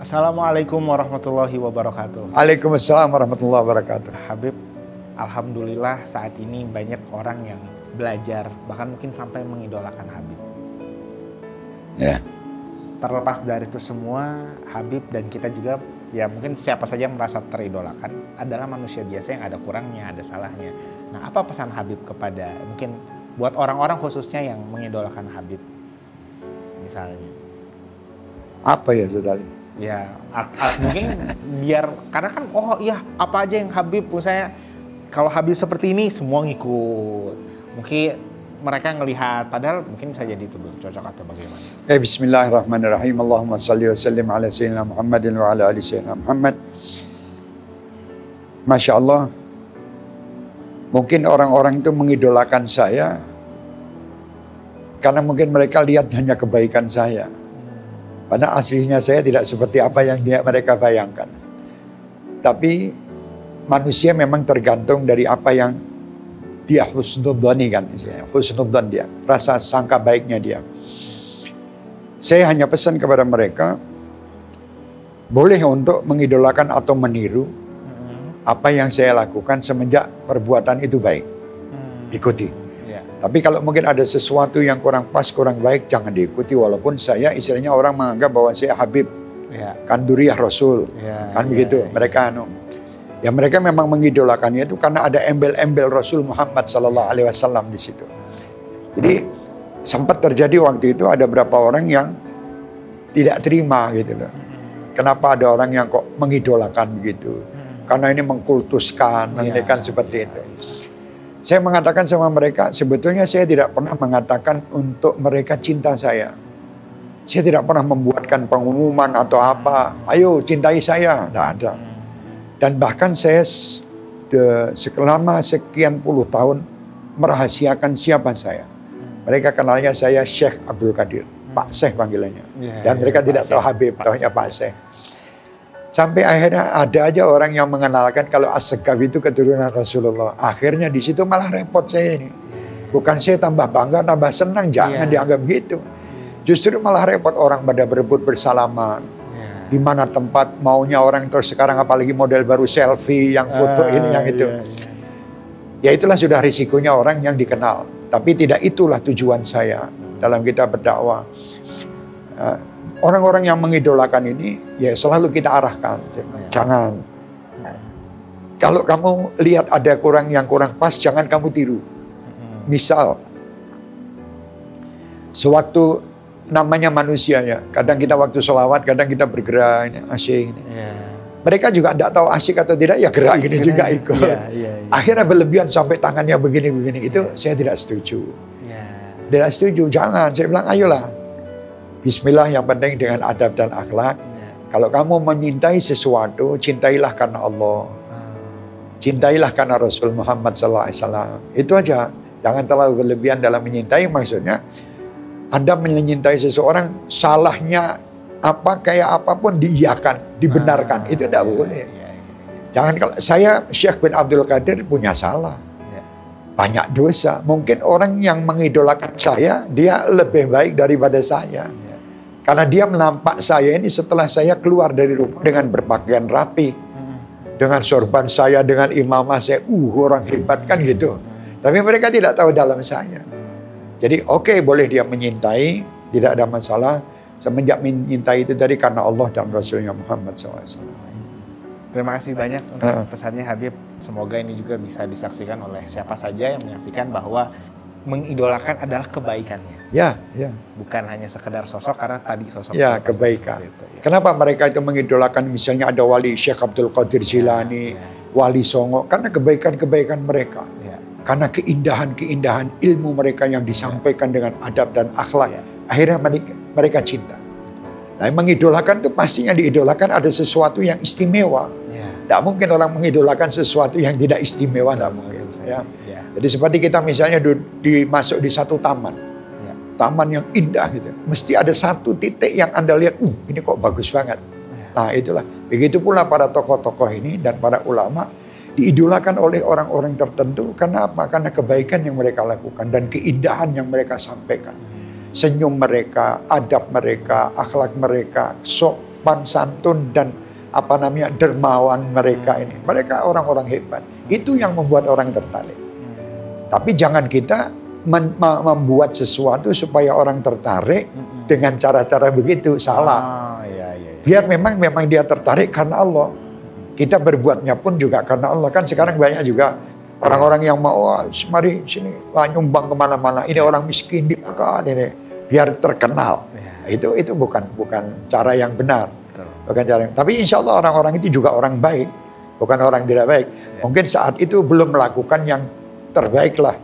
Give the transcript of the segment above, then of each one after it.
Assalamualaikum warahmatullahi wabarakatuh. Waalaikumsalam warahmatullahi wabarakatuh. Habib, alhamdulillah saat ini banyak orang yang belajar bahkan mungkin sampai mengidolakan Habib. Ya. Terlepas dari itu semua, Habib dan kita juga ya mungkin siapa saja yang merasa teridolakan adalah manusia biasa yang ada kurangnya, ada salahnya. Nah, apa pesan Habib kepada mungkin buat orang-orang khususnya yang mengidolakan Habib misalnya? Apa ya saudari? Ya, at- at- mungkin biar karena kan oh iya apa aja yang Habib saya kalau Habib seperti ini semua ngikut. Mungkin mereka ngelihat padahal mungkin bisa jadi itu belum cocok atau bagaimana. Eh, Bismillahirrahmanirrahim. Allahumma salli wa sallim ala Sayyidina Muhammadin wa ala ali Sayyidina Muhammad. Masya Allah. Mungkin orang-orang itu mengidolakan saya karena mungkin mereka lihat hanya kebaikan saya. Padahal aslinya saya tidak seperti apa yang dia mereka bayangkan. Tapi manusia memang tergantung dari apa yang dia husnudzani kan istilahnya. Husnudzan dia, rasa sangka baiknya dia. Saya hanya pesan kepada mereka boleh untuk mengidolakan atau meniru apa yang saya lakukan semenjak perbuatan itu baik. Ikuti. Ya. Tapi kalau mungkin ada sesuatu yang kurang pas, kurang baik, jangan diikuti. Walaupun saya istilahnya orang menganggap bahwa saya Habib, Ya. kan duriah Rasul. Ya. Kan ya, begitu. ya. Mereka anu. Ya mereka memang mengidolakannya itu karena ada embel-embel Rasul Muhammad Sallallahu Alaihi Wasallam di situ. Jadi sempat terjadi waktu itu ada beberapa orang yang tidak terima gitu loh. Kenapa ada orang yang kok mengidolakan begitu? Karena ini mengkultuskan, ini kan seperti itu. Iya. Saya mengatakan sama mereka, sebetulnya saya tidak pernah mengatakan untuk mereka cinta saya. Saya tidak pernah membuatkan pengumuman atau apa, ayo cintai saya, tidak ada. Dan bahkan saya selama sekian puluh tahun merahasiakan siapa saya. Mereka kenalnya saya Syekh Abdul Qadir, Pak Syekh panggilannya. Ya, Dan ya, mereka tidak tahu Habib, tahunya. Pak Syekh. Sampai akhirnya ada aja orang yang mengenalkan kalau As-Sekaf itu keturunan Rasulullah. Akhirnya di situ malah repot saya ini. Bukan saya tambah bangga, tambah senang, jangan Iya. dianggap gitu. Justru malah repot orang pada berebut bersalaman. Ya. Di mana tempat maunya orang terus sekarang apalagi model baru selfie yang foto Ah, ini yang itu. iya, iya. Ya itulah sudah risikonya orang yang dikenal. Tapi tidak itulah tujuan saya dalam kita berdakwah. Eh, Orang-orang yang mengidolakan ini ya selalu kita arahkan. Jangan. Kalau kamu lihat ada kurang yang kurang pas, jangan kamu tiru. Mm-mm. Misal, sewaktu namanya manusia ya, kadang kita waktu sholawat, kadang kita bergerak, ini asyik. Ini. Ya. Mereka juga tidak tahu asyik atau tidak, ya gerak gini juga ikut. Akhirnya berlebihan sampai tangannya begini-begini. Itu saya tidak setuju. Ya. Tidak setuju, jangan. Saya bilang, ayolah. Bismillah yang penting dengan adab dan akhlak. Ya. Kalau kamu menyintai sesuatu, cintailah karena Allah. Ah. Cintailah karena Rasul Muhammad SAW. Itu aja. Jangan terlalu berlebihan dalam menyintai. Maksudnya, Anda menyintai seseorang, salahnya apa kayak apa pun diiyakan, dibenarkan. Ah, itu tidak iya, boleh. iya, iya. Jangan kalau saya Syekh bin Abdul Qadir punya salah. Ya. Banyak dosa. Mungkin orang yang mengidolakan saya, dia lebih baik daripada saya. Karena dia menampak saya ini setelah saya keluar dari rumah dengan berpakaian rapi. Dengan sorban saya, dengan imamah saya. Uh, orang hebat kan gitu. Tapi mereka tidak tahu dalam saya. Jadi oke boleh dia menyintai, tidak ada masalah. Semenjak menyintai itu dari karena Allah dan Rasulnya Muhammad SAW. Terima kasih banyak untuk pesannya Habib. Semoga ini juga bisa disaksikan oleh siapa saja yang menyaksikan bahwa mengidolakan adalah kebaikannya, Ya, ya. bukan hanya sekedar sosok karena tadi sosok Ya, kebaikan. itu, ya. Kenapa mereka itu mengidolakan misalnya ada wali Syekh Abdul Qadir Jilani, Ya, wali Songo, karena kebaikan-kebaikan mereka. ya, Karena keindahan-keindahan ilmu mereka yang disampaikan dengan adab dan akhlak. ya. Akhirnya mereka, mereka cinta. Nah, yang mengidolakan itu pastinya diidolakan ada sesuatu yang istimewa. Ya. Tidak mungkin orang mengidolakan sesuatu yang tidak istimewa, tidak mungkin. Ya. Jadi seperti kita misalnya du- dimasuk di satu taman. Ya. Taman yang indah gitu. Mesti ada satu titik yang Anda lihat, uh ini kok bagus banget. Ya. Nah itulah. Begitu pula para tokoh-tokoh ini dan para ulama diidolakan oleh orang-orang tertentu karena apa? Karena kebaikan yang mereka lakukan dan keindahan yang mereka sampaikan. Senyum mereka, adab mereka, akhlak mereka, sopan santun dan apa namanya dermawan mereka ini. Mereka orang-orang hebat. Itu yang membuat orang tertarik. Tapi jangan kita membuat sesuatu supaya orang tertarik dengan cara-cara begitu salah. Oh, iya, iya, iya. Biar memang memang dia tertarik karena Allah. Kita berbuatnya pun juga karena Allah. Kan sekarang banyak juga orang-orang yang mau "Wah, mari sini wah, nyumbang ke mana-mana. Ini orang miskin dimakan ini biar terkenal. Itu itu bukan bukan cara yang benar. betul. Bukan cara. yang- Tapi insya Allah orang-orang itu juga orang baik, bukan orang tidak baik. Mungkin saat itu belum melakukan yang terbaik lah.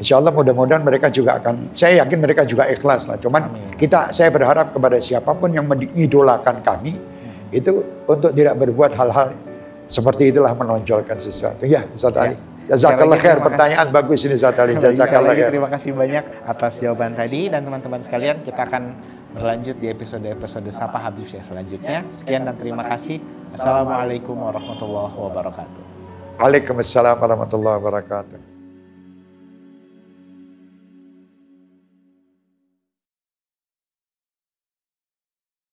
Insya Allah mudah-mudahan mereka juga akan. Saya yakin mereka juga ikhlas lah. Cuman Amin. kita, saya berharap kepada siapa pun yang mengidolakan kami itu untuk tidak berbuat hal-hal seperti itulah menonjolkan sesuatu. Ya, Ustaz Ya. Ali. Jazakallah khair. Pertanyaan bagus ini Ustaz Ali. Jazakallah khair. terima kasih banyak atas jawaban tadi dan teman-teman sekalian kita akan berlanjut di episode-episode Sapa Habib Syekh selanjutnya. Sekian dan terima kasih. Assalamualaikum warahmatullahi wabarakatuh. Waalaikumsalam warahmatullahi wabarakatuh.